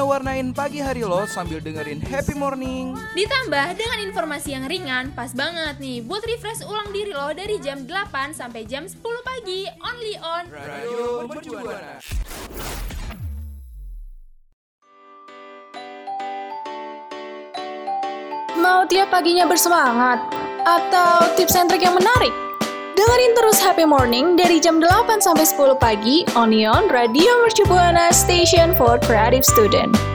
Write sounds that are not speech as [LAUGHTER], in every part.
waktunya warnain pagi hari lo sambil dengerin happy morning. Ditambah dengan informasi yang ringan, pas banget nih buat refresh ulang diri lo dari jam 8 sampai jam 10 pagi, only on Radio Mercubuana. Mau tiap paginya bersemangat? Atau tips and trick yang menarik? Dengerin terus Happy Morning dari jam 8 sampai 10 pagi Onion Radio Mercu Buana Station for Creative Student.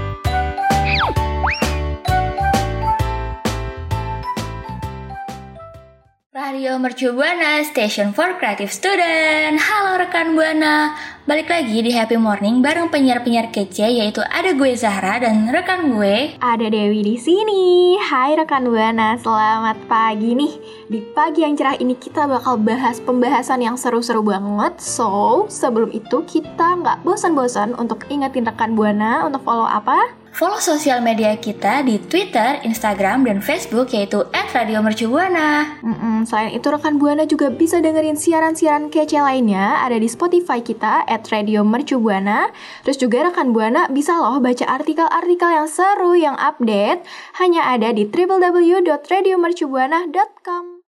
Radio Mercu Buana, Station for Creative Student. Halo rekan Buana, balik lagi di Happy Morning bareng penyiar-penyiar kece yaitu ada gue Zahra dan rekan gue. Ada Dewi di sini. Hai rekan Buana, selamat pagi nih. Di pagi yang cerah ini kita bakal bahas pembahasan yang seru-seru banget. So, sebelum itu kita nggak bosan-bosan untuk ingetin rekan Buana untuk follow apa? Follow sosial media kita di Twitter, Instagram, dan Facebook yaitu @radiomercubuana. Mm-mm, selain itu rekan Buana juga bisa dengerin siaran-siaran kece lainnya ada di Spotify kita at Radio Mercu Buana. Terus juga rekan Buana bisa loh baca artikel-artikel yang seru yang update hanya ada di www.radiomercubuana.com.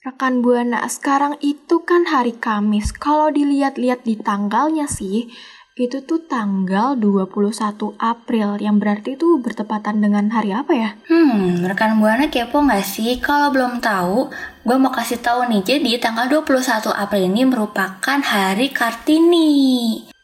Rekan Buana, sekarang itu kan hari Kamis. Kalau dilihat-lihat di tanggalnya sih, itu tuh tanggal 21 April yang berarti itu bertepatan dengan hari apa ya? Hmm, rekan Buana kepo nggak sih? Kalau belum tahu, gue mau kasih tahu nih. Jadi tanggal 21 April ini merupakan Hari Kartini.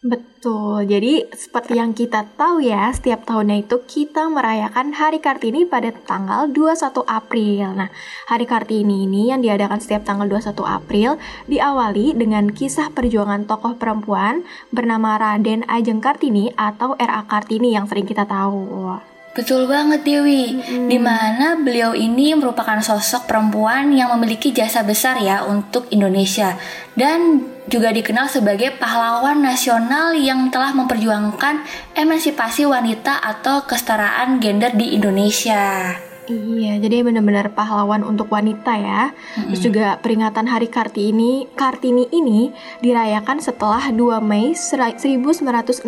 Betul, jadi seperti yang kita tahu ya, setiap tahunnya itu kita merayakan Hari Kartini pada tanggal 21 April. Nah, Hari Kartini ini yang diadakan setiap tanggal 21 April diawali dengan kisah perjuangan tokoh perempuan bernama Raden Ajeng Kartini atau R.A. Kartini yang sering kita tahu. Betul banget Dewi, di mana beliau ini merupakan sosok perempuan yang memiliki jasa besar ya untuk Indonesia. Dan juga dikenal sebagai pahlawan nasional yang telah memperjuangkan emansipasi wanita atau kesetaraan gender di Indonesia. Iya, jadi benar-benar pahlawan untuk wanita ya. Terus juga peringatan Hari Kartini Kartini ini dirayakan setelah 2 Mei 1964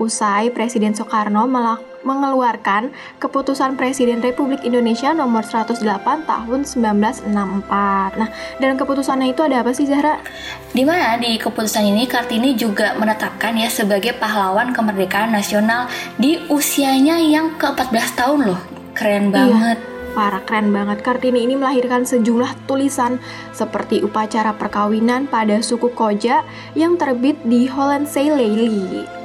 usai Presiden Soekarno melak- mengeluarkan keputusan Presiden Republik Indonesia nomor 108 tahun 1964. Nah, dalam keputusannya itu ada apa sih Zahra? Di mana di keputusan ini Kartini juga menetapkan ya sebagai pahlawan kemerdekaan nasional di usianya yang ke-14 tahun loh. Keren banget. Parah keren banget. Kartini ini melahirkan sejumlah tulisan seperti upacara perkawinan pada suku Koja yang terbit di Hollandsey Lely.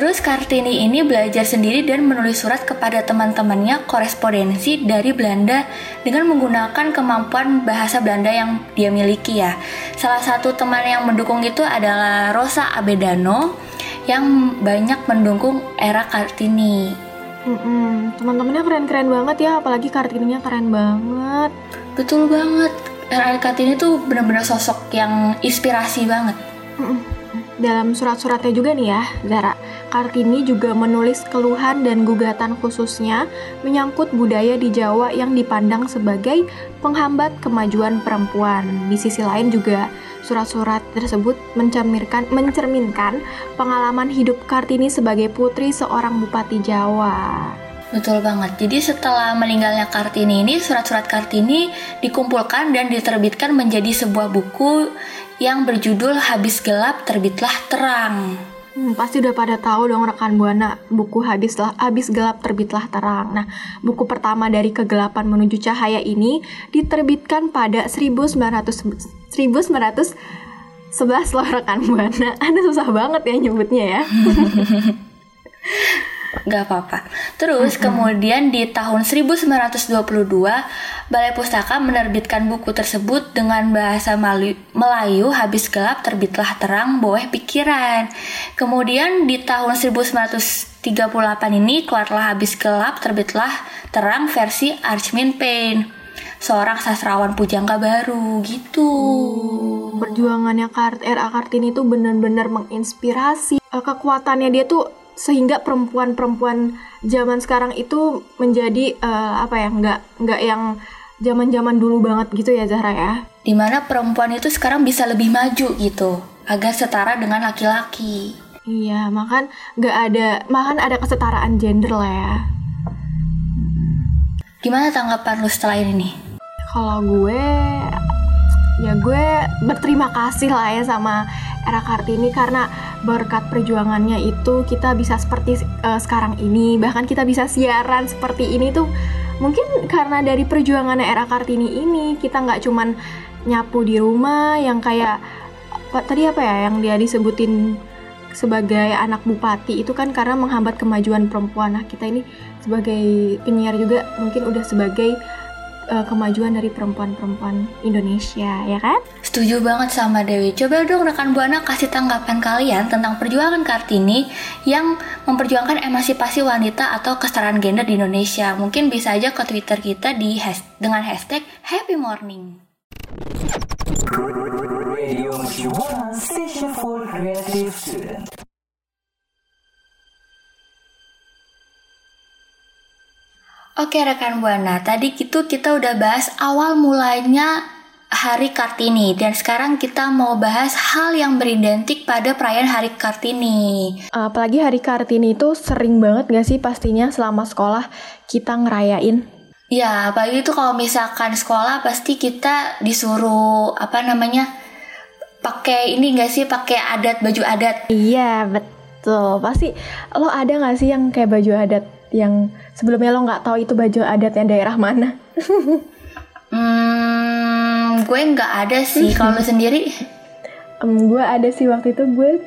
Terus Kartini ini belajar sendiri dan menulis surat kepada teman-temannya korespondensi dari Belanda dengan menggunakan kemampuan bahasa Belanda yang dia miliki ya. Salah satu teman yang mendukung itu adalah Rosa Abedano yang banyak mendukung era Kartini. Mm-mm, teman-temannya keren-keren banget ya, apalagi Kartininya keren banget. Betul banget. Era Kartini tuh benar-benar sosok yang inspirasi banget. Mm-mm. Dalam surat-suratnya juga nih ya, Zara, Kartini juga menulis keluhan dan gugatan khususnya menyangkut budaya di Jawa yang dipandang sebagai penghambat kemajuan perempuan. Di sisi lain juga surat-surat tersebut mencerminkan mencerminkan pengalaman hidup Kartini sebagai putri seorang bupati Jawa. Betul banget. Jadi setelah meninggalnya Kartini ini, surat-surat Kartini dikumpulkan dan diterbitkan menjadi sebuah buku yang berjudul Habis Gelap Terbitlah Terang. Hmm, pasti udah pada tahu dong rekan buana buku habislah habis gelap terbitlah terang. Nah, buku pertama dari kegelapan menuju cahaya ini diterbitkan pada 1900 1911 loh rekan buana. [LAUGHS] Ada susah banget ya nyebutnya ya. [LAUGHS] Gak apa-apa. Terus kemudian di tahun 1922 Balai Pustaka menerbitkan buku tersebut dengan bahasa Mali- Melayu habis gelap terbitlah terang bawah pikiran. Kemudian di tahun 1938 ini keluarlah habis gelap terbitlah terang versi Archmin Payne. Seorang sastrawan pujangga baru gitu. Perjuangannya Kart RA Kartini itu benar-benar menginspirasi. Eh, Kekuatannya dia tuh sehingga perempuan-perempuan zaman sekarang itu menjadi eh, apa ya nggak nggak yang zaman-zaman dulu banget gitu ya Zahra ya. Di mana perempuan itu sekarang bisa lebih maju gitu. Agar setara dengan laki-laki. Iya, makan nggak ada, makan ada kesetaraan gender lah ya. Gimana tanggapan lu setelah ini? Kalau gue, ya gue berterima kasih lah ya sama era Kartini karena berkat perjuangannya itu kita bisa seperti eh, sekarang ini, bahkan kita bisa siaran seperti ini tuh mungkin karena dari perjuangannya era Kartini ini kita nggak cuman nyapu di rumah yang kayak apa tadi apa ya yang dia disebutin sebagai anak bupati itu kan karena menghambat kemajuan perempuan. Nah, kita ini sebagai penyiar juga mungkin udah sebagai uh, kemajuan dari perempuan-perempuan Indonesia, ya kan? Setuju banget sama Dewi. Coba dong rekan Buana kasih tanggapan kalian tentang perjuangan Kartini yang memperjuangkan emansipasi wanita atau kesetaraan gender di Indonesia. Mungkin bisa aja ke Twitter kita di has dengan hashtag Happy Morning. Radio Mercubuana Station for Creative Student. Oke rekan Buana, tadi gitu kita udah bahas awal mulanya Hari Kartini dan sekarang kita mau bahas hal yang beridentik pada perayaan Hari Kartini. Apalagi hari Kartini itu sering banget gak sih pastinya selama sekolah kita ngerayain? Ya, apalagi itu kalau misalkan sekolah pasti kita disuruh apa namanya pakai ini gak sih pakai adat baju adat. Iya betul, pasti lo ada gak sih yang kayak baju adat yang sebelumnya lo nggak tahu itu baju adatnya daerah mana? Hmm, gue nggak ada sih. Kalau lu sendiri? Em, gue ada sih waktu itu gue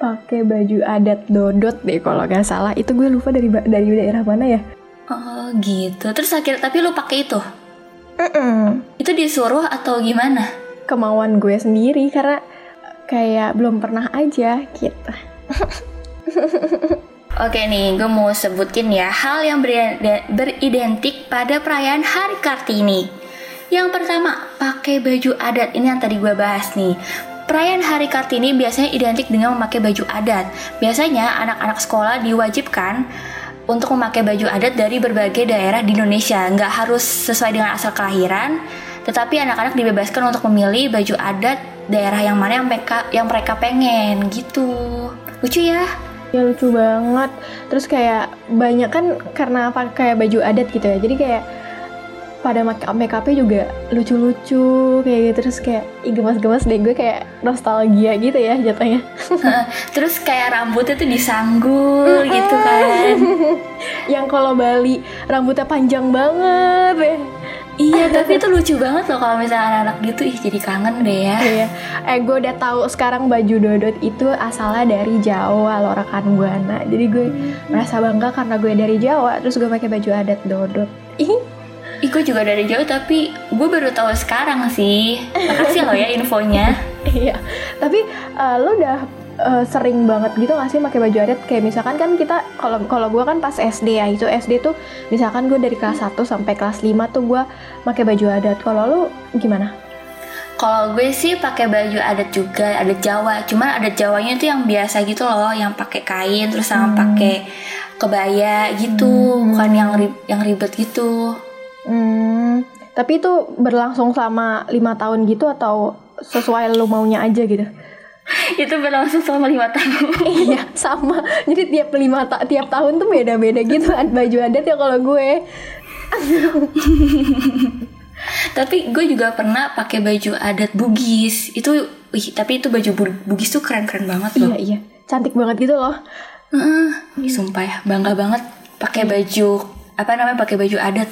pakai baju adat dodot deh kalau nggak salah. Itu gue lupa dari dari daerah mana ya? Oh gitu. Terus akhirnya tapi lu pakai itu? Mm-mm. Itu disuruh atau gimana? Kemauan gue sendiri karena kayak belum pernah aja gitu. [LAUGHS] Oke nih, gue mau sebutin ya hal yang beride- beridentik pada perayaan Hari Kartini. Yang pertama, pakai baju adat. Ini yang tadi gue bahas nih. Perayaan Hari Kartini biasanya identik dengan memakai baju adat. Biasanya anak-anak sekolah diwajibkan untuk memakai baju adat dari berbagai daerah di Indonesia. Nggak harus sesuai dengan asal kelahiran, tetapi anak-anak dibebaskan untuk memilih baju adat daerah yang mana yang mereka yang mereka pengen gitu. Lucu ya? Ya lucu banget. Terus kayak banyak kan karena pakai baju adat gitu ya. Jadi kayak pada make make upnya juga lucu-lucu kayak gitu terus kayak gemas-gemas deh gue kayak nostalgia gitu ya jatuhnya [LAUGHS] Terus kayak rambutnya tuh disanggul gitu kan. [LAUGHS] yang kalau Bali rambutnya panjang banget ya iya, tapi itu lucu banget loh kalau misalnya anak-anak gitu ih jadi kangen deh ya. Iya, eh gue udah tahu sekarang baju dodot itu asalnya dari Jawa loh rekan buana. Jadi gue merasa bangga karena gue dari Jawa, terus gue pakai baju adat dodot. Ih, Ih, gue juga dari jauh tapi gue baru tahu sekarang sih. Makasih loh ya infonya. [LAUGHS] Iya, tapi eh, lo udah eh, sering banget gitu gak sih pakai baju adat? Kayak misalkan kan kita kalau kalau gue kan pas SD ya itu SD tuh misalkan gue dari kelas 1 sampai kelas 5 tuh gue pakai baju adat. Kalau lo gimana? Kalau gue sih pakai baju adat juga, adat Jawa. Cuman adat Jawanya tuh yang biasa gitu loh, yang pakai kain terus sama pakai kebaya gitu, bukan yang ri- yang ribet gitu. Hmm, tapi itu berlangsung selama lima tahun gitu atau sesuai lo maunya aja gitu? [LAUGHS] itu berlangsung selama lima tahun. [LAUGHS] iya, sama. Jadi tiap lima ta- tiap tahun tuh beda-beda gitu ad- baju adat ya kalau gue. [LAUGHS] Tapi gue juga pernah pakai baju adat Bugis. Itu, wih, tapi itu baju Bu- Bugis tuh keren-keren banget loh. Iya, iya. Cantik banget gitu loh. Sumpah ya, bangga banget pakai baju apa namanya pakai baju adat.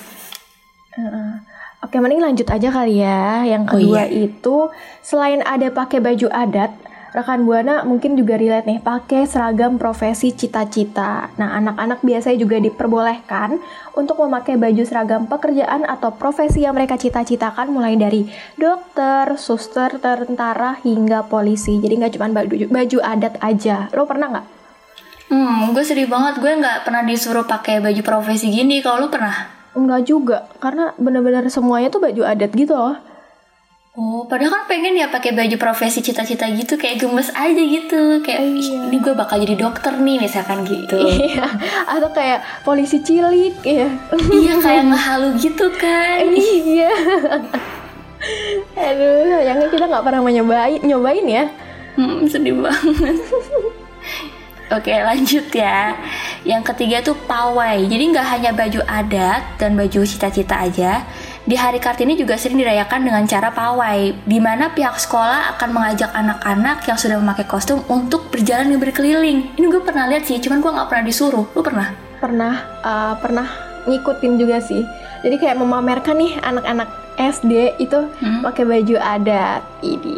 Oke, mending lanjut aja kali ya. Yang Oh, kedua iya. itu selain ada pakai baju adat, rekan Buana mungkin juga relate nih pakai seragam profesi cita-cita. Nah, anak-anak biasanya juga diperbolehkan untuk memakai baju seragam pekerjaan atau profesi yang mereka cita-citakan mulai dari dokter, suster, tentara hingga polisi. Jadi nggak cuma baju baju adat aja. Lo pernah nggak? Hmm, gue sedih banget. Gue nggak pernah disuruh pakai baju profesi gini. Kalau lu pernah? Enggak juga, karena bener-bener semuanya tuh baju adat gitu loh. Oh, padahal kan pengen ya pakai baju profesi cita-cita gitu, kayak gemes aja gitu, kayak "Ih, ini gue bakal jadi dokter nih, misalkan gitu. [LAUGHS] Iya, atau kayak polisi cilik ya. iya, [LAUGHS] kayak ngehalu gitu kan. iya. Aduh, sayangnya kita nggak pernah nyobain, nyobain ya. Hmm, sedih banget. [LAUGHS] Oke lanjut ya Yang ketiga tuh pawai Jadi nggak hanya baju adat dan baju cita-cita aja Di hari Kartini juga sering dirayakan dengan cara pawai di mana pihak sekolah akan mengajak anak-anak yang sudah memakai kostum untuk berjalan dan berkeliling Ini gue pernah lihat sih, cuman gue nggak pernah disuruh Lu pernah? Pernah, uh, pernah ngikutin juga sih. Jadi kayak memamerkan nih anak-anak SD itu Hmm? pakai baju adat. Ini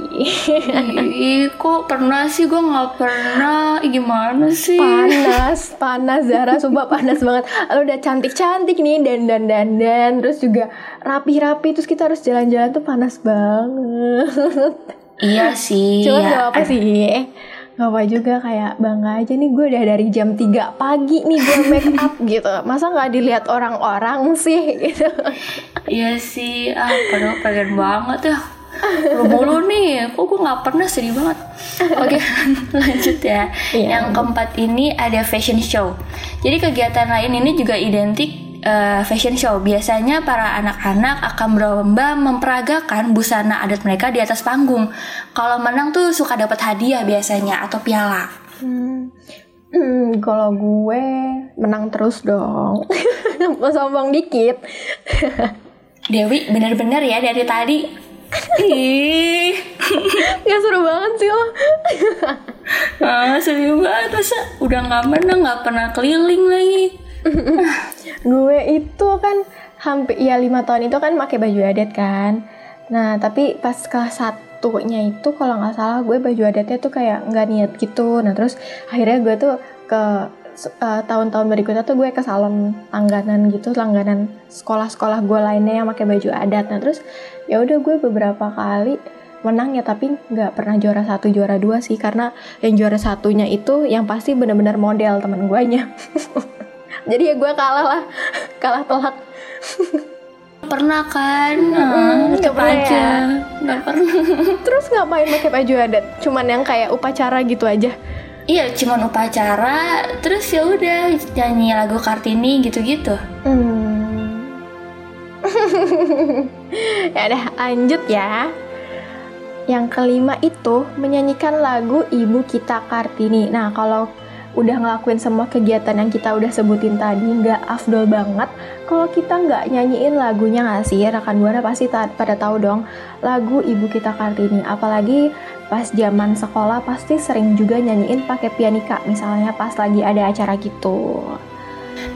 Ih, kok pernah sih? Gue nggak pernah Gimana sih? panas, panas Zara, sumpah panas banget. Lalu udah cantik-cantik nih dan dan dan dan terus juga rapi-rapi terus kita harus jalan-jalan tuh panas banget. Iya sih Cuman ya. apa sih Gak apa juga kayak bangga aja nih gue udah dari jam 3 pagi nih gue make up [LAUGHS] gitu. Masa gak dilihat orang-orang sih [LAUGHS] gitu? Iya sih, ah padahal pengen banget ya. Lu mulu nih, kok gue gak pernah sedih banget. Oke, [LAUGHS] lanjut ya. Iya. Yang keempat ini ada fashion show. Jadi kegiatan lain ini juga identik eh, fashion show. Biasanya para anak-anak akan berlomba memperagakan busana adat mereka di atas panggung. Kalau menang tuh suka dapat hadiah biasanya atau piala. Hmm, hmm, kalau gue menang terus dong. [LAUGHS] Mau sombong dikit. [LAUGHS] Dewi bener-bener ya dari tadi? Ih. [LAUGHS] Gak seru banget sih lo. Ah, sedih banget. Masa udah nggak menang nggak pernah keliling lagi. [LAUGHS] Gue itu kan hampir ya lima tahun itu kan pakai baju adat kan. Nah tapi pas kelas satunya itu kalau nggak salah gue baju adatnya tuh kayak nggak niat gitu. Nah terus akhirnya gue tuh ke eh, tahun-tahun berikutnya tuh gue ke salon langganan gitu, langganan sekolah-sekolah gue lainnya yang pakai baju adat. Nah terus ya udah gue beberapa kali menang ya tapi nggak pernah juara satu juara dua sih karena yang juara satunya itu yang pasti bener-bener model temen gue nya [LAUGHS] jadi ya gue kalah lah [LAUGHS] kalah telak [LAUGHS] Pernah kan? Hmm, Ah, nggak pernah aja. ya. Pernah. [LAUGHS] terus ngapain pakai baju adat cuman yang kayak upacara gitu aja Iya, cuman upacara, terus ya udah nyanyi lagu Kartini gitu-gitu. hmm. ya udah lanjut ya yang kelima itu menyanyikan lagu Ibu Kita Kartini. Nah, kalau udah ngelakuin semua kegiatan yang kita udah sebutin tadi, nggak afdol banget kalau kita nggak nyanyiin lagunya nggak sih? Rekan Buana pasti ta- pada tahu dong lagu Ibu Kita Kartini. Apalagi pas zaman sekolah pasti sering juga nyanyiin pakai pianika, misalnya pas lagi ada acara gitu.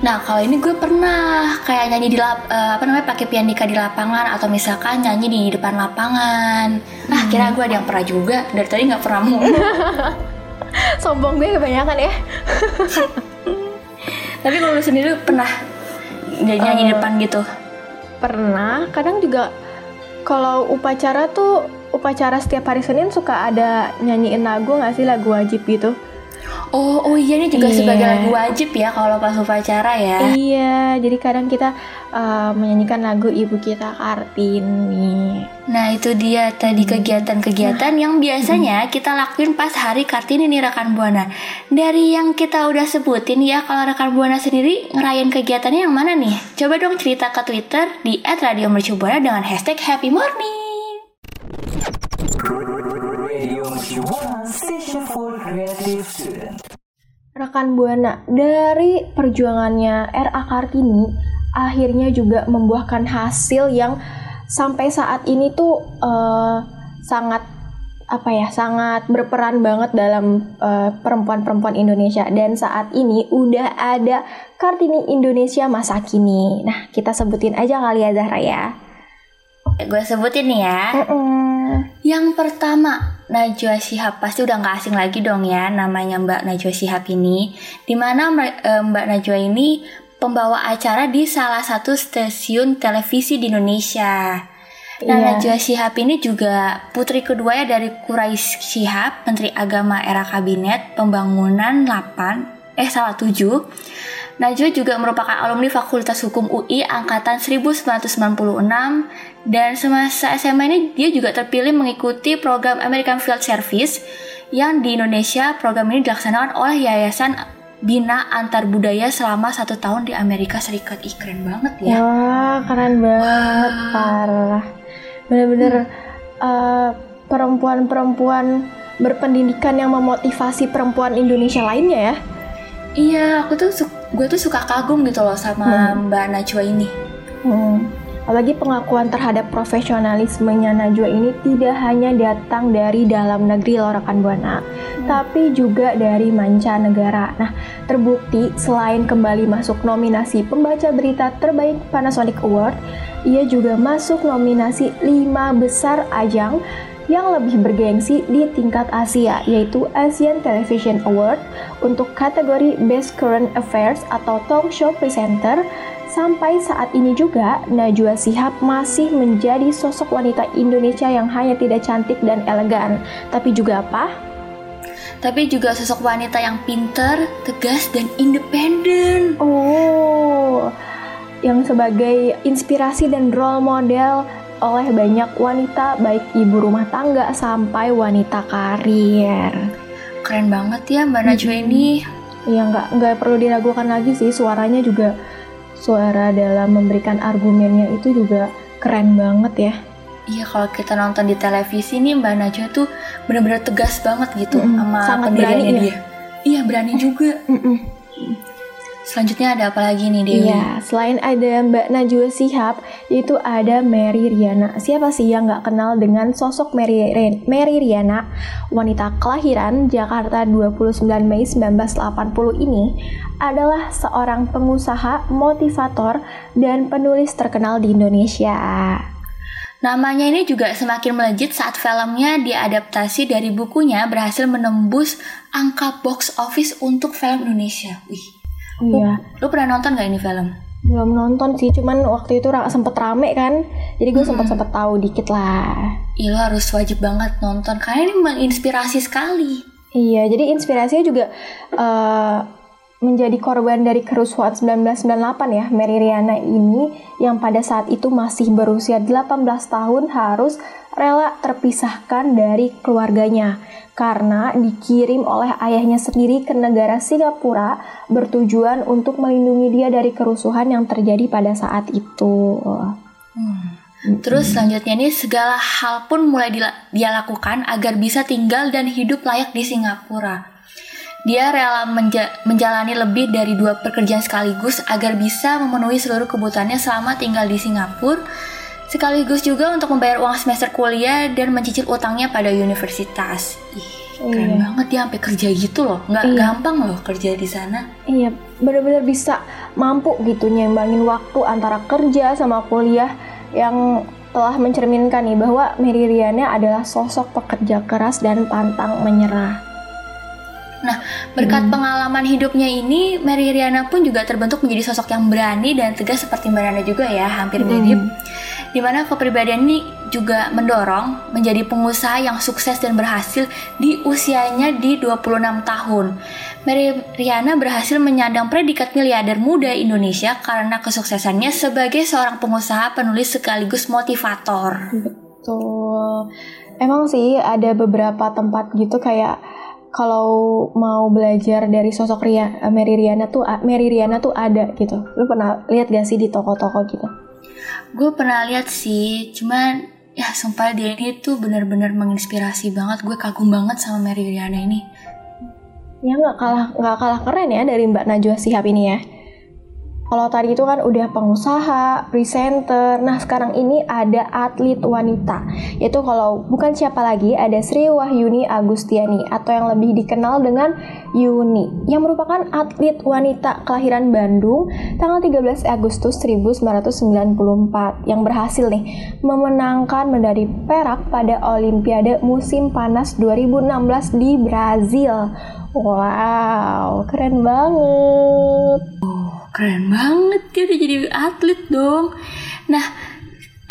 Nah, kalau ini gue pernah kayak nyanyi di lap, eh, apa namanya pakai pianika di lapangan atau misalkan nyanyi di depan lapangan. Ah, kira gue ada yang pernah juga. Dari tadi nggak pernah mau. [LAUGHS] Sombong gue kebanyakan ya. [LAUGHS] Tapi kalau lu sendiri pernah nggak nyanyi Eh, depan gitu? Pernah, kadang juga kalau upacara tuh upacara setiap hari Senin suka ada nyanyiin lagu nggak sih lagu wajib gitu? Oh, oh iya ini juga Iya. sebagai lagu wajib ya kalau pas upacara ya. Iya, jadi kadang kita uh, menyanyikan lagu Ibu Kita Kartini. Nah itu dia tadi kegiatan-kegiatan yang biasanya kita lakuin pas hari Kartini nih rekan Buana. Dari yang kita udah sebutin ya, kalau rekan Buana sendiri ngerayain kegiatannya yang mana nih? Coba dong cerita ke Twitter di @radiomercubuana dengan hashtag Happy Morning. Radio Mercubuana Station for Creative Student. Rekan Buana, dari perjuangannya RA Kartini akhirnya juga membuahkan hasil yang sampai saat ini tuh eh, sangat apa ya sangat berperan banget dalam eh, perempuan-perempuan Indonesia dan saat ini udah ada Kartini Indonesia masa kini. Nah kita sebutin aja kali ya Zahra ya. Gue sebutin nih ya. Mm-mm. Yang pertama Najwa Shihab pasti udah nggak asing lagi dong ya namanya Mbak Najwa Shihab ini. Di mana eh, Mbak Najwa ini pembawa acara di salah satu stasiun televisi di Indonesia. Nah, Iya. Najwa Shihab ini juga putri kedua ya dari Quraisy Shihab, Menteri Agama era Kabinet Pembangunan 8, eh salah 7. Najwa juga merupakan alumni Fakultas Hukum UI angkatan 1996 dan semasa SMA ini dia juga terpilih mengikuti program American Field Service yang di Indonesia program ini dilaksanakan oleh Yayasan Bina Antar Budaya selama satu tahun di Amerika Serikat. Ih keren banget ya. Wah, keren banget, parah. Bener-bener eh, perempuan-perempuan berpendidikan yang memotivasi perempuan Indonesia lainnya ya. Iya, aku tuh su- gue tuh suka kagum gitu loh sama Mbak Najwa ini. Hmm. Apalagi pengakuan terhadap profesionalismenya Najwa ini tidak hanya datang dari dalam negeri loh rekan Buana, tapi juga dari mancanegara. Nah, terbukti selain kembali masuk nominasi pembaca berita terbaik Panasonic Award, ia juga masuk nominasi 5 besar ajang yang lebih bergengsi di tingkat Asia, yaitu Asian Television Award untuk kategori Best Current Affairs atau Talk Show Presenter. Sampai saat ini juga, Najwa Shihab masih menjadi sosok wanita Indonesia yang hanya tidak cantik dan elegan, tapi juga apa? Tapi juga sosok wanita yang pinter, tegas, dan independen. Oh, yang sebagai inspirasi dan role model oleh banyak wanita, baik ibu rumah tangga sampai wanita karir. Keren banget ya Mbak Najwa ini. Ya nggak nggak perlu diragukan lagi sih suaranya juga suara dalam memberikan argumennya itu juga keren banget ya. Iya kalau kita nonton di televisi nih Mbak Najwa tuh bener-bener tegas banget gitu Mm-mm, sama sangat pendiriannya berani ya. dia. Iya berani juga. Mm-mm. Selanjutnya ada apa lagi nih Dewi? Iya, selain ada Mbak Najwa Shihab, itu ada Mary Riana. Siapa sih yang nggak kenal dengan sosok Mary, Ren- Mary Riana, wanita kelahiran Jakarta 29 Mei 1980 ini adalah seorang pengusaha, motivator, dan penulis terkenal di Indonesia. Namanya ini juga semakin melejit saat filmnya diadaptasi dari bukunya berhasil menembus angka box office untuk film Indonesia. Wih, Iya, lu pernah nonton gak ini film? belum nonton sih, cuman waktu itu ra- sempet rame kan, jadi gue sempet sempet tahu dikit lah. Iya lu harus wajib banget nonton karena ini menginspirasi sekali. Iya, jadi inspirasinya juga eh, menjadi korban dari kerusuhan 1998 ya, Mary Riana ini yang pada saat itu masih berusia 18 tahun harus rela terpisahkan dari keluarganya karena dikirim oleh ayahnya sendiri ke negara Singapura bertujuan untuk melindungi dia dari kerusuhan yang terjadi pada saat itu. Terus selanjutnya ini segala hal pun mulai dia lakukan agar bisa tinggal dan hidup layak di Singapura. Dia rela menja- menjalani lebih dari dua pekerjaan sekaligus agar bisa memenuhi seluruh kebutuhannya selama tinggal di Singapura. Sekaligus juga untuk membayar uang semester kuliah dan mencicil utangnya pada universitas. Ih, keren Iya. banget dia sampai kerja gitu loh. Nggak Iya. gampang loh kerja di sana. Iya, benar-benar bisa mampu gitu nyembangin waktu antara kerja sama kuliah yang telah mencerminkan nih bahwa Mary Riana adalah sosok pekerja keras dan pantang menyerah. Berkat pengalaman hidupnya ini, Mary Riana pun juga terbentuk menjadi sosok yang berani dan tegas seperti Mbak Nana juga ya, hampir mirip. Di mana kepribadian ini juga mendorong menjadi pengusaha yang sukses dan berhasil di usianya di 26 tahun. Mary Riana berhasil menyandang predikat miliarder muda Indonesia karena kesuksesannya sebagai seorang pengusaha, penulis sekaligus motivator. Betul. Emang sih ada beberapa tempat gitu kayak kalau mau belajar dari sosok Ria, Mary Riana tuh Mary Riana tuh ada gitu. Lu pernah lihat gak sih di toko-toko gitu? Gue pernah lihat sih, cuman ya sumpah dia ini tuh bener-bener menginspirasi banget. Gue kagum banget sama Mary Riana ini. Ya nggak kalah nggak kalah keren ya dari Mbak Najwa Shihab ini ya. Kalau tadi itu kan udah pengusaha, presenter. Nah, sekarang ini ada atlet wanita. Yaitu kalau bukan siapa lagi, ada Sri Wahyuni Agustiani atau yang lebih dikenal dengan Yuni yang merupakan atlet wanita kelahiran Bandung tanggal 13 Agustus 1994 yang berhasil nih memenangkan medali perak pada Olimpiade musim panas 2016 di Brazil. Wow, keren banget. Keren banget dia udah jadi atlet dong. Nah,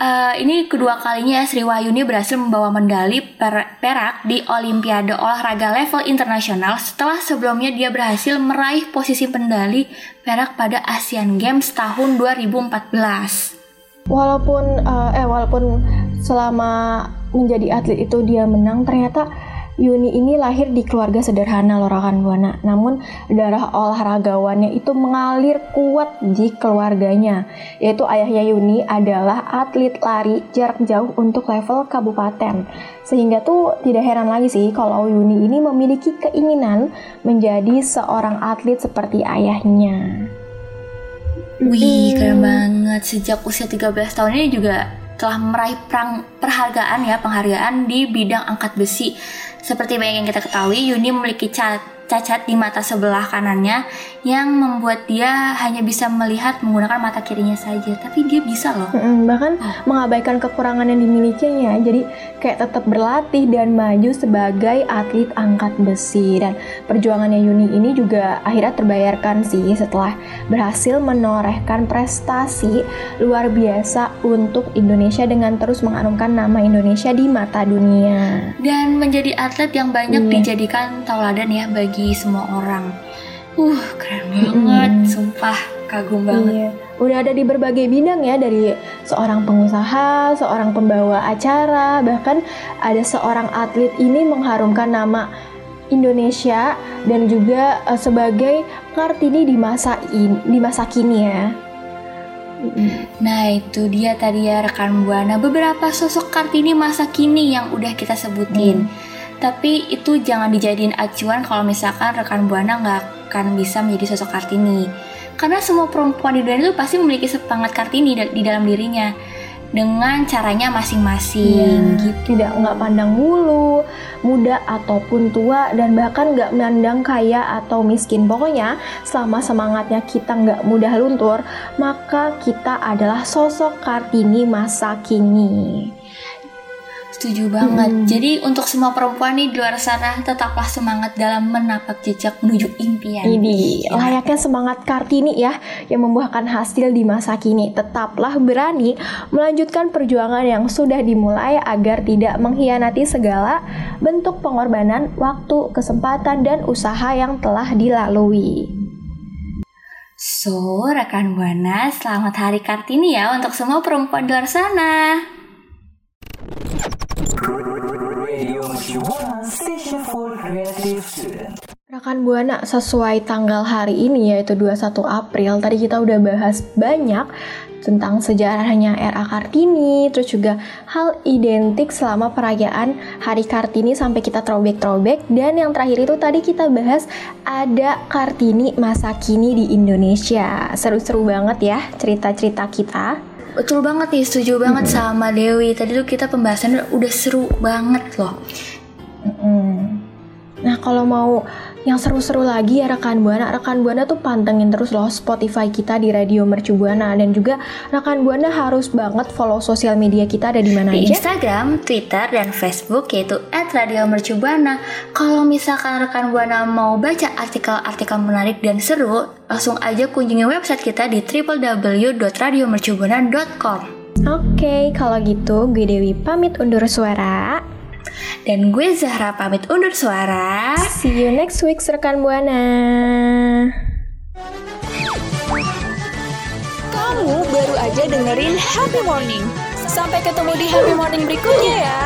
eh, ini kedua kalinya Sri Wahyuni berhasil membawa medali per- perak di Olimpiade olahraga level internasional setelah sebelumnya dia berhasil meraih posisi medali perak pada Asian Games tahun 2014. Walaupun eh, eh walaupun selama menjadi atlet itu dia menang, ternyata Yuni ini lahir di keluarga sederhana loh rekan Buana. Namun darah olahragawannya itu mengalir kuat di keluarganya. Yaitu ayahnya Yuni adalah atlet lari jarak jauh untuk level kabupaten. Sehingga tuh tidak heran lagi sih kalau Yuni ini memiliki keinginan menjadi seorang atlet seperti ayahnya. Wih, keren banget. Sejak usia 13 tahun ini juga telah meraih perang, perhargaan ya, penghargaan di bidang angkat besi. Seperti banyak yang kita ketahui, Yuni memiliki ca- cacat di mata sebelah kanannya yang membuat dia hanya bisa melihat menggunakan mata kirinya saja. Tapi dia bisa loh. Bahkan mengabaikan kekurangan yang dimilikinya jadi kayak tetap berlatih dan maju sebagai atlet angkat besi dan perjuangannya Yuni ini juga akhirnya terbayarkan sih setelah berhasil menorehkan prestasi luar biasa untuk Indonesia dengan terus mengharumkan nama Indonesia di mata dunia. Dan menjadi atlet yang banyak Iya. dijadikan tauladan ya bagi semua orang. Uh, keren banget. Sumpah, kagum banget. Iya, udah ada di berbagai bidang ya dari seorang pengusaha, seorang pembawa acara, bahkan ada seorang atlet ini mengharumkan nama Indonesia dan juga eh, sebagai Kartini di masa in, di masa kini ya. Nah itu dia tadi ya rekan Buana beberapa sosok Kartini masa kini yang udah kita sebutin. Tapi itu jangan dijadiin acuan kalau misalkan rekan Buana nggak akan bisa menjadi sosok Kartini. Karena semua perempuan di dunia itu pasti memiliki semangat Kartini di dalam dirinya dengan caranya masing-masing gitu. Tidak nggak pandang bulu, muda ataupun tua dan bahkan nggak mandang kaya atau miskin. Pokoknya selama semangatnya kita nggak mudah luntur, maka kita adalah sosok Kartini masa kini. Setuju banget. Jadi untuk semua perempuan nih di luar sana tetaplah semangat dalam menapak jejak menuju impian. Ini Ya. layaknya semangat Kartini ya yang membuahkan hasil di masa kini. Tetaplah berani melanjutkan perjuangan yang sudah dimulai agar tidak mengkhianati segala bentuk pengorbanan, waktu, kesempatan dan usaha yang telah dilalui. So, rekan Buana, selamat Hari Kartini ya untuk semua perempuan di luar sana. Rekan Buana, sesuai tanggal hari ini yaitu 21 April, tadi kita udah bahas banyak tentang sejarahnya RA Kartini, terus juga hal identik selama perayaan Hari Kartini sampai kita throwback-throwback dan yang terakhir itu tadi kita bahas ada Kartini masa kini di Indonesia. Seru-seru banget ya cerita-cerita kita. Betul banget nih, setuju banget sama Dewi. Tadi tuh kita pembahasannya udah seru banget loh. Kalau mau yang seru-seru lagi ya rekan buana, rekan buana tuh pantengin terus loh Spotify kita di Radio Mercu Buana dan juga rekan buana harus banget follow sosial media kita ada di mana Di aja. Instagram, Twitter, dan Facebook yaitu @radiomercubuana. Kalau misalkan rekan Buana mau baca artikel-artikel menarik dan seru, langsung aja kunjungi website kita di www.radiomercubuana.com. Oke, kalau gitu gue Dewi pamit undur suara. Dan gue Zahra pamit undur suara. See you next week rekan Buana. Kamu baru aja dengerin Happy Morning. Sampai ketemu di Happy Morning berikutnya ya.